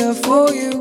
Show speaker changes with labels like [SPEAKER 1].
[SPEAKER 1] instincts here for you.